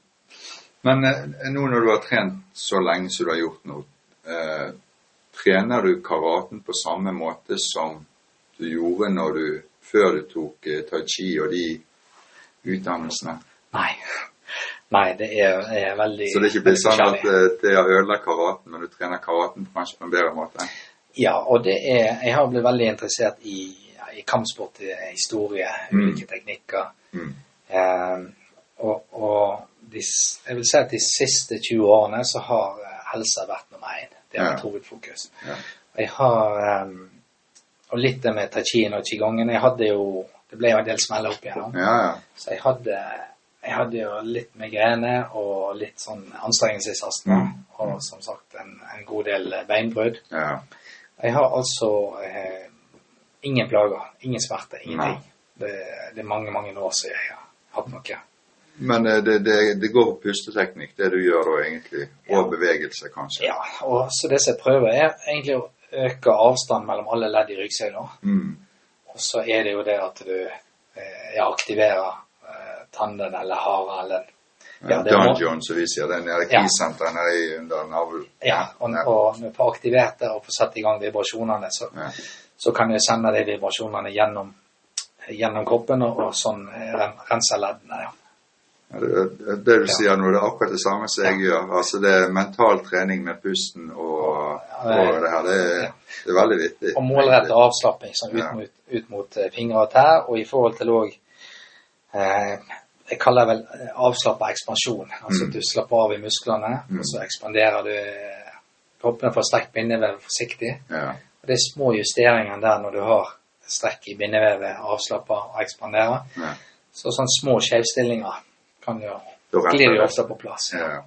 Speaker 1: Men eh, nå når du har trent så lenge som du har gjort nå, eh, trener du karaten på samme måte som du gjorde når du, før du tok eh, tai chi og de utdannelsene?
Speaker 2: Nei. Nei, det er, er veldig
Speaker 1: Så det er ikke blitt sånn at eh, det har ødelagt karaten, men du trener karaten kanskje på en bedre måte?
Speaker 2: Ja, og det er Jeg har blitt veldig interessert i, ja, i kampsport, i historie,
Speaker 1: Mm.
Speaker 2: ulike teknikker.
Speaker 1: Mm.
Speaker 2: Eh, og og de, jeg vil si at de siste 20 årene så har eh, helse vært nummer én. Det har
Speaker 1: Ja.
Speaker 2: vært hovedfokus.
Speaker 1: Ja.
Speaker 2: Jeg har um, og litt det med tai chien og qigongen. Jeg hadde jo Det ble jo en del smeller opp igjennom.
Speaker 1: Ja, ja.
Speaker 2: Så jeg hadde, jeg hadde jo litt migrene og litt sånn anstrengelsesastma.
Speaker 1: Mm.
Speaker 2: Og som sagt en, en god del beinbrudd.
Speaker 1: ja.
Speaker 2: Jeg har altså eh, ingen plager, ingen smerte, ingenting. Det, det er mange, mange år siden jeg har hatt noe.
Speaker 1: Men eh, det, det, det går på pusteteknikk, det du gjør da egentlig. Og
Speaker 2: Ja.
Speaker 1: bevegelse, kanskje.
Speaker 2: Ja, og så det som jeg prøver, er egentlig å øke avstanden mellom alle ledd i ryggsøyla.
Speaker 1: Mm.
Speaker 2: Og så er det jo det at du eh, aktiverer tanden eller haren eller Ja, det må-
Speaker 1: Dungeon, som vi sier. Er nede i
Speaker 2: Ja.
Speaker 1: nede under navlen.
Speaker 2: Ja, og, og når vi får aktivert det og får satt i gang vibrasjonene, så,
Speaker 1: Ja.
Speaker 2: så kan du sende de vibrasjonene gjennom, gjennom kroppen og, og sånn eh, rense leddene. Ja.
Speaker 1: Det, du sier nå, det er akkurat det samme som jeg gjør. Altså Det er mental trening med pusten og, og det her. Det er, det er veldig viktig.
Speaker 2: Og målrettet avslapping sånn ut, mot, ut mot eh, fingre og tær, og i forhold til òg eh, Jeg kaller det vel eh, avslappa ekspansjon. Altså
Speaker 1: Mm.
Speaker 2: at du slapper av i musklene,
Speaker 1: Mm.
Speaker 2: og så ekspanderer du kroppene kroppen for sterkt bindevev forsiktig.
Speaker 1: Ja.
Speaker 2: Og det er små justeringer der når du har strekk i bindevevet, avslappa og ekspanderer.
Speaker 1: Ja.
Speaker 2: Så sånne små skjevstillinger kan jo glir jo ofte på plass.
Speaker 1: Ja.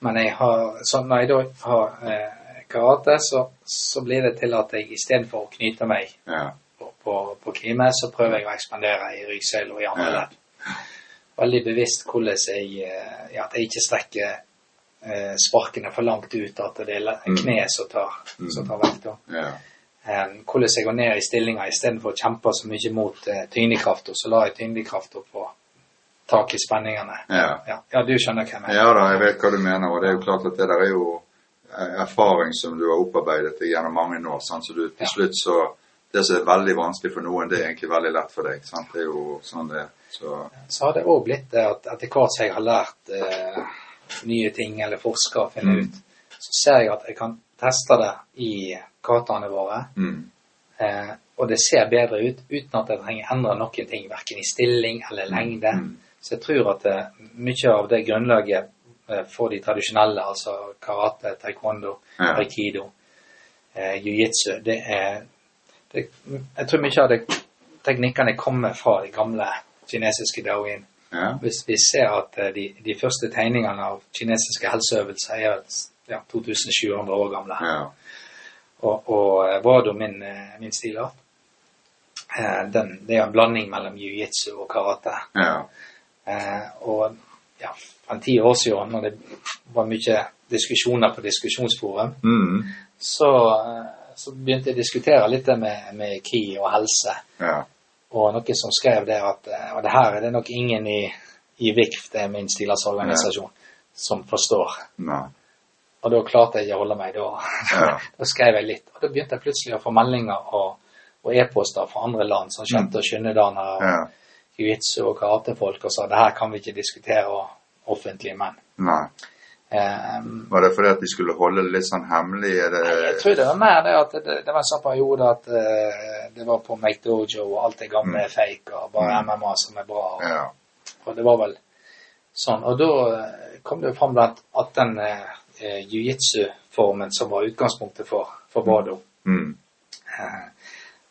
Speaker 2: Men jeg har, så når jeg da har eh, karate, så, så blir det til at jeg istedenfor å knyte meg
Speaker 1: Ja.
Speaker 2: På, på, på så prøver jeg å ekspandere i ryggsøyle og i andre ledd. Veldig bevisst hvordan jeg, eh, ja, at jeg ikke strekker eh, sparkene for langt ut, at det er
Speaker 1: Mm.
Speaker 2: kneet som tar,
Speaker 1: Mm.
Speaker 2: som tar vekt.
Speaker 1: Ja.
Speaker 2: Hvordan jeg går ned i stillinga istedenfor å kjempe så mye mot eh, tyngdekrafta, så lar jeg tyngdekrafta på tak i spenningene.
Speaker 1: Ja.
Speaker 2: Ja, ja, du skjønner hva jeg mener.
Speaker 1: ja da, jeg vet hva du mener. Og det er jo klart at det der er jo erfaring som du har opparbeidet deg gjennom mange år. Sant? Så du til slutt så Det som er veldig vanskelig for noen, det er egentlig veldig lett for deg. Sant? Det er jo sånn det. Så
Speaker 2: så har det òg blitt det at etter hvert som jeg har lært eh, nye ting eller forska og funnet
Speaker 1: Mm.
Speaker 2: ut, så ser jeg at jeg kan teste det i kataene våre,
Speaker 1: mm.
Speaker 2: eh, og det ser bedre ut uten at jeg trenger endre noen ting, verken i stilling eller lengde.
Speaker 1: Mm.
Speaker 2: Så jeg tror at eh, mye av det grunnlaget eh, for de tradisjonelle, altså karate, taekwondo,
Speaker 1: Ja.
Speaker 2: aikido, eh, jiu-jitsu, det er det, Jeg tror mye av det teknikkene kommer fra de gamle kinesiske daoin.
Speaker 1: Ja.
Speaker 2: Hvis vi ser at eh, de, de første tegningene av kinesiske helseøvelser er ja, 2700 år gamle.
Speaker 1: Ja.
Speaker 2: Og, og eh, Wado, min, eh, min stilart, den, det er en blanding mellom jiu-jitsu og karate.
Speaker 1: Ja.
Speaker 2: Eh, og ja, for en ti år siden, når det var mye diskusjoner på diskusjonsforum,
Speaker 1: Mm.
Speaker 2: så, så begynte jeg å diskutere litt det med, med ki og helse.
Speaker 1: Ja.
Speaker 2: Og noen som skrev det at Og det her er det nok ingen i, i VIKF, det er min stilarsorganisasjon, som forstår.
Speaker 1: Nei.
Speaker 2: Og da klarte jeg å holde meg. Da,
Speaker 1: Ja.
Speaker 2: da skrev jeg litt. Og da begynte jeg plutselig å få meldinger og, og e-poster fra andre land, som sjette- og sjuendedanere og
Speaker 1: Ja.
Speaker 2: jiu-jitsu og karatefolk, og sa det her kan vi ikke diskutere offentlig, men
Speaker 1: Nei.
Speaker 2: Ehm,
Speaker 1: Var det fordi at de skulle holde det litt sånn hemmelig? Det
Speaker 2: Jeg tror det var mer det at det, det var en sånn periode at uh, det var på Make Dojo, og alt det gamle er fake, og bare
Speaker 1: Mm.
Speaker 2: MMA som er bra. Og,
Speaker 1: Ja.
Speaker 2: og det var vel sånn. Og da eh, kom det jo fram at, at den eh, jiu-jitsu-formen som var utgangspunktet for, for Bado
Speaker 1: Mm.
Speaker 2: eh,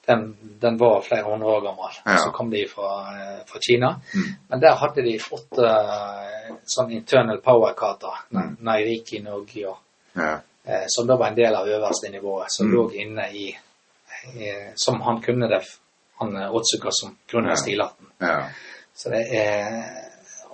Speaker 2: den, den var flere hundre år gammel.
Speaker 1: Ja.
Speaker 2: Så kom de fra, eh, fra Kina.
Speaker 1: Mm.
Speaker 2: Men der hadde de åtte eh, sånn internal power-kata,
Speaker 1: Mm.
Speaker 2: Nairiki Nogyo,
Speaker 1: Ja.
Speaker 2: eh, som da var en del av øverste nivået, som
Speaker 1: Mm.
Speaker 2: lå inne i, i Som han kunne det, han eh, Otsuka som grunn
Speaker 1: Ja.
Speaker 2: stilarten.
Speaker 1: Ja.
Speaker 2: Så det er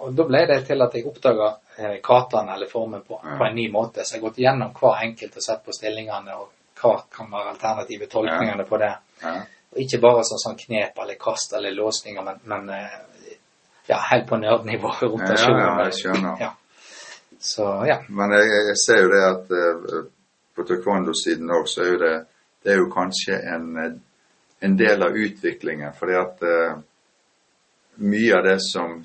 Speaker 2: Og da ble det til at jeg oppdaga eh, kataen eller formen på,
Speaker 1: Ja.
Speaker 2: på en ny måte. Så jeg har gått gjennom hver enkelt og sett på stillingene og hva kan være alternative tolkningene på det.
Speaker 1: Ja.
Speaker 2: Og ikke bare sånn, sånn knep eller kast eller låsninger, men, men eh, ja, helt på nerdnivå. Rotasjon.
Speaker 1: Ja, ja, jeg skjønner.
Speaker 2: Ja. Så ja.
Speaker 1: Men jeg, jeg ser jo det at eh, på taekwondo-siden òg, så er jo det Det er jo kanskje en, en del av utviklingen. Fordi at uh, mye av det som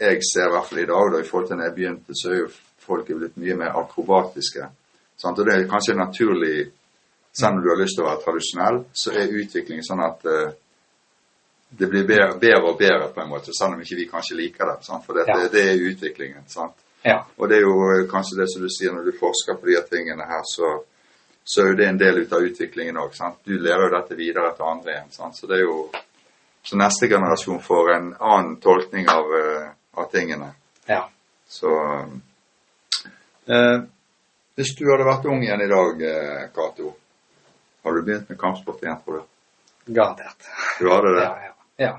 Speaker 1: jeg ser, i hvert fall i dag, da, i forhold til da jeg begynte, så er jo folk er blitt mye mer akrobatiske. Sant? Og det er kanskje en naturlig Selv om du har lyst til å være tradisjonell, så er utviklingen sånn at eh, det blir bedre, bedre og bedre, på en måte, selv om ikke vi kanskje liker det. Sant? For det,
Speaker 2: Ja.
Speaker 1: det, er utviklingen.
Speaker 2: ja.
Speaker 1: Og det er jo eh, kanskje det som du sier når du forsker på de her tingene her, så så er jo det en del ut av utviklingen òg. Du lever jo dette videre til andre igjen. Sant? Så det er jo så neste generasjon får en annen tolkning av, uh, av tingene.
Speaker 2: Ja.
Speaker 1: Så uh, Hvis du hadde vært ung igjen i dag, Cato, har du begynt med kampsport igjen, tror du?
Speaker 2: Garantert.
Speaker 1: Du hadde det?
Speaker 2: Ja, ja. ja.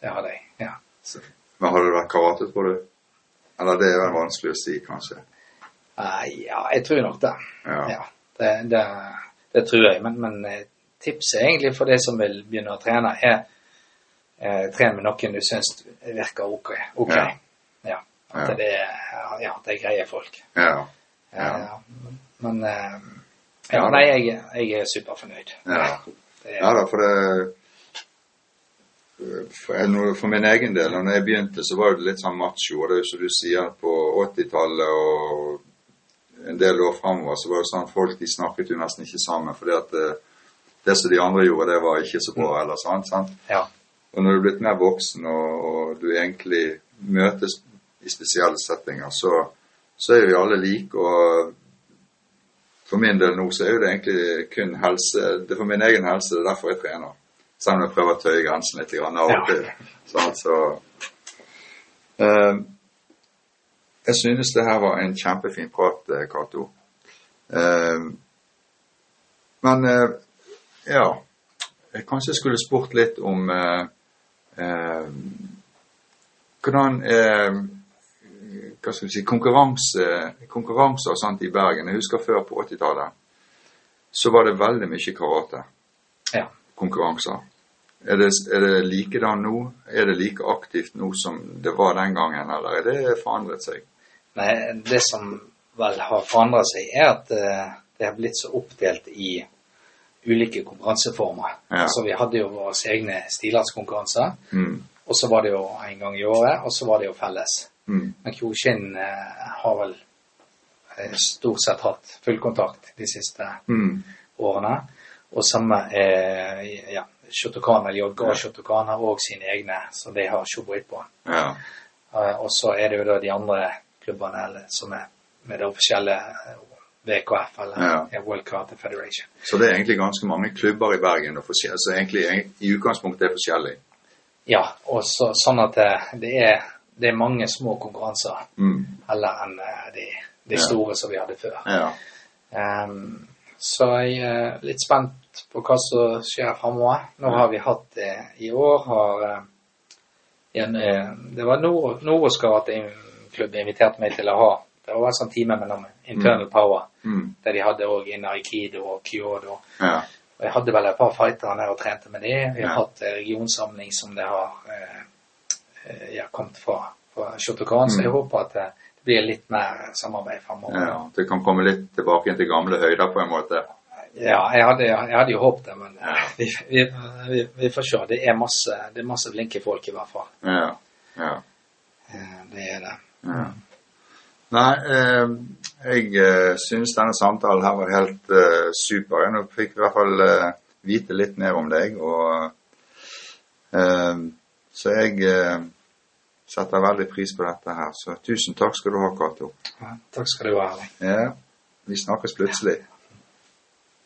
Speaker 2: Det hadde jeg. Ja.
Speaker 1: Så, men hadde det vært karate, tror du? Eller det er vel vanskelig å si, kanskje?
Speaker 2: Uh, ja, jeg tror nok det.
Speaker 1: Ja.
Speaker 2: ja det, det, det, tror jeg. Men, men tipset egentlig for de som vil begynne å trene, er eh, trene med noen du syns virker ok. okay.
Speaker 1: Ja.
Speaker 2: ja. At det, ja, det er greie folk.
Speaker 1: Ja. Ja.
Speaker 2: Eh, men eh, ja, nei, jeg, jeg er superfornøyd.
Speaker 1: Ja.
Speaker 2: Er...
Speaker 1: Ja da, for det for, for min egen del, når jeg begynte, så var det litt sånn macho. Og det er jo som du sier, på 80-tallet og en del år framover, så var det sånn folk de snakket jo nesten ikke sammen. fordi at det, det som de andre gjorde, det var ikke så bra eller sant? sant?
Speaker 2: ja.
Speaker 1: Og når du er blitt mer voksen, og, og du egentlig møtes i spesielle settinger, så, så er vi alle like. Og for min del nå så er det egentlig kun helse Det er for min egen helse, det er derfor jeg trener. Selv om jeg prøver å tøye grensen litt av og til. Sant? Så uh, Jeg synes det her var en kjempefin prat, eh, Cato. Uh, men uh, ja jeg kanskje skulle spurt litt om hvordan hva skal vi si, konkurranse, konkurranser og sånt i Bergen. Jeg husker før på 80-tallet så var det veldig mye karate.
Speaker 2: ja.
Speaker 1: Konkurranser. Er det, er det likedan nå? Er det like aktivt nå som det var den gangen, eller er det forandret seg?
Speaker 2: Nei, det som vel har forandret seg, er at eh, det har blitt så oppdelt i ulike konkurranseformer.
Speaker 1: Ja.
Speaker 2: Altså, vi hadde jo våre egne stilartskonkurranser,
Speaker 1: Mm.
Speaker 2: og så var det jo en gang i året, og så var det jo felles.
Speaker 1: Mm.
Speaker 2: Men Kyokushin eh, har vel eh, stort sett hatt full kontakt de siste
Speaker 1: Mm.
Speaker 2: årene. Og samme eh, ja, Shotokan eller JG Shotokan har òg sine egne, så de har showboat på.
Speaker 1: Ja.
Speaker 2: Eh, og så er det jo da de andre klubbene eller, som er med det offisielle VKF, eller
Speaker 1: Ja.
Speaker 2: ja, World Karate Federation.
Speaker 1: Så det er egentlig ganske mange klubber i Bergen og forskjell- så egentlig i utgangspunktet er forskjellig.
Speaker 2: Ja, og så, sånn at det, det, er, det er mange små konkurranser
Speaker 1: Mm.
Speaker 2: heller enn de, de, store Ja. som vi hadde før.
Speaker 1: Ja.
Speaker 2: Um, så jeg er litt spent på hva som skjer framover. Nå har vi hatt det i år. har eh, en, eh, Det var Nord- Noros Karate-klubb inviterte meg til å ha. Det var en sånn time mellom Internal Power,
Speaker 1: Mm.
Speaker 2: der de hadde òg inn Aikido og Kyodo.
Speaker 1: Ja.
Speaker 2: Og jeg hadde vel et par fightere der og trente med de. Vi har
Speaker 1: Ja.
Speaker 2: hatt eh, regionsamling som det har eh, har ja, kommet fra, fra Shotokan, så
Speaker 1: Mm.
Speaker 2: jeg håper at det, det blir litt mer samarbeid framover.
Speaker 1: ja. Det kan komme litt tilbake igjen til gamle høyder på en måte.
Speaker 2: Ja, jeg hadde, jeg hadde jo håpet det, men
Speaker 1: Ja.
Speaker 2: vi, vi, vi, vi får se. Det er masse, det er masse flinke folk i hvert fall.
Speaker 1: Ja. Ja.
Speaker 2: Eh, Det er det.
Speaker 1: ja. Nei, eh, jeg eh, synes denne samtalen her var helt eh, super. Nå fikk vi i hvert fall eh, vite litt mer om deg, og eh, Så jeg eh, setter veldig pris på dette her. Så tusen takk skal du ha, Cato.
Speaker 2: Ja, takk skal du ha. Erling.
Speaker 1: Ja, vi snakkes plutselig.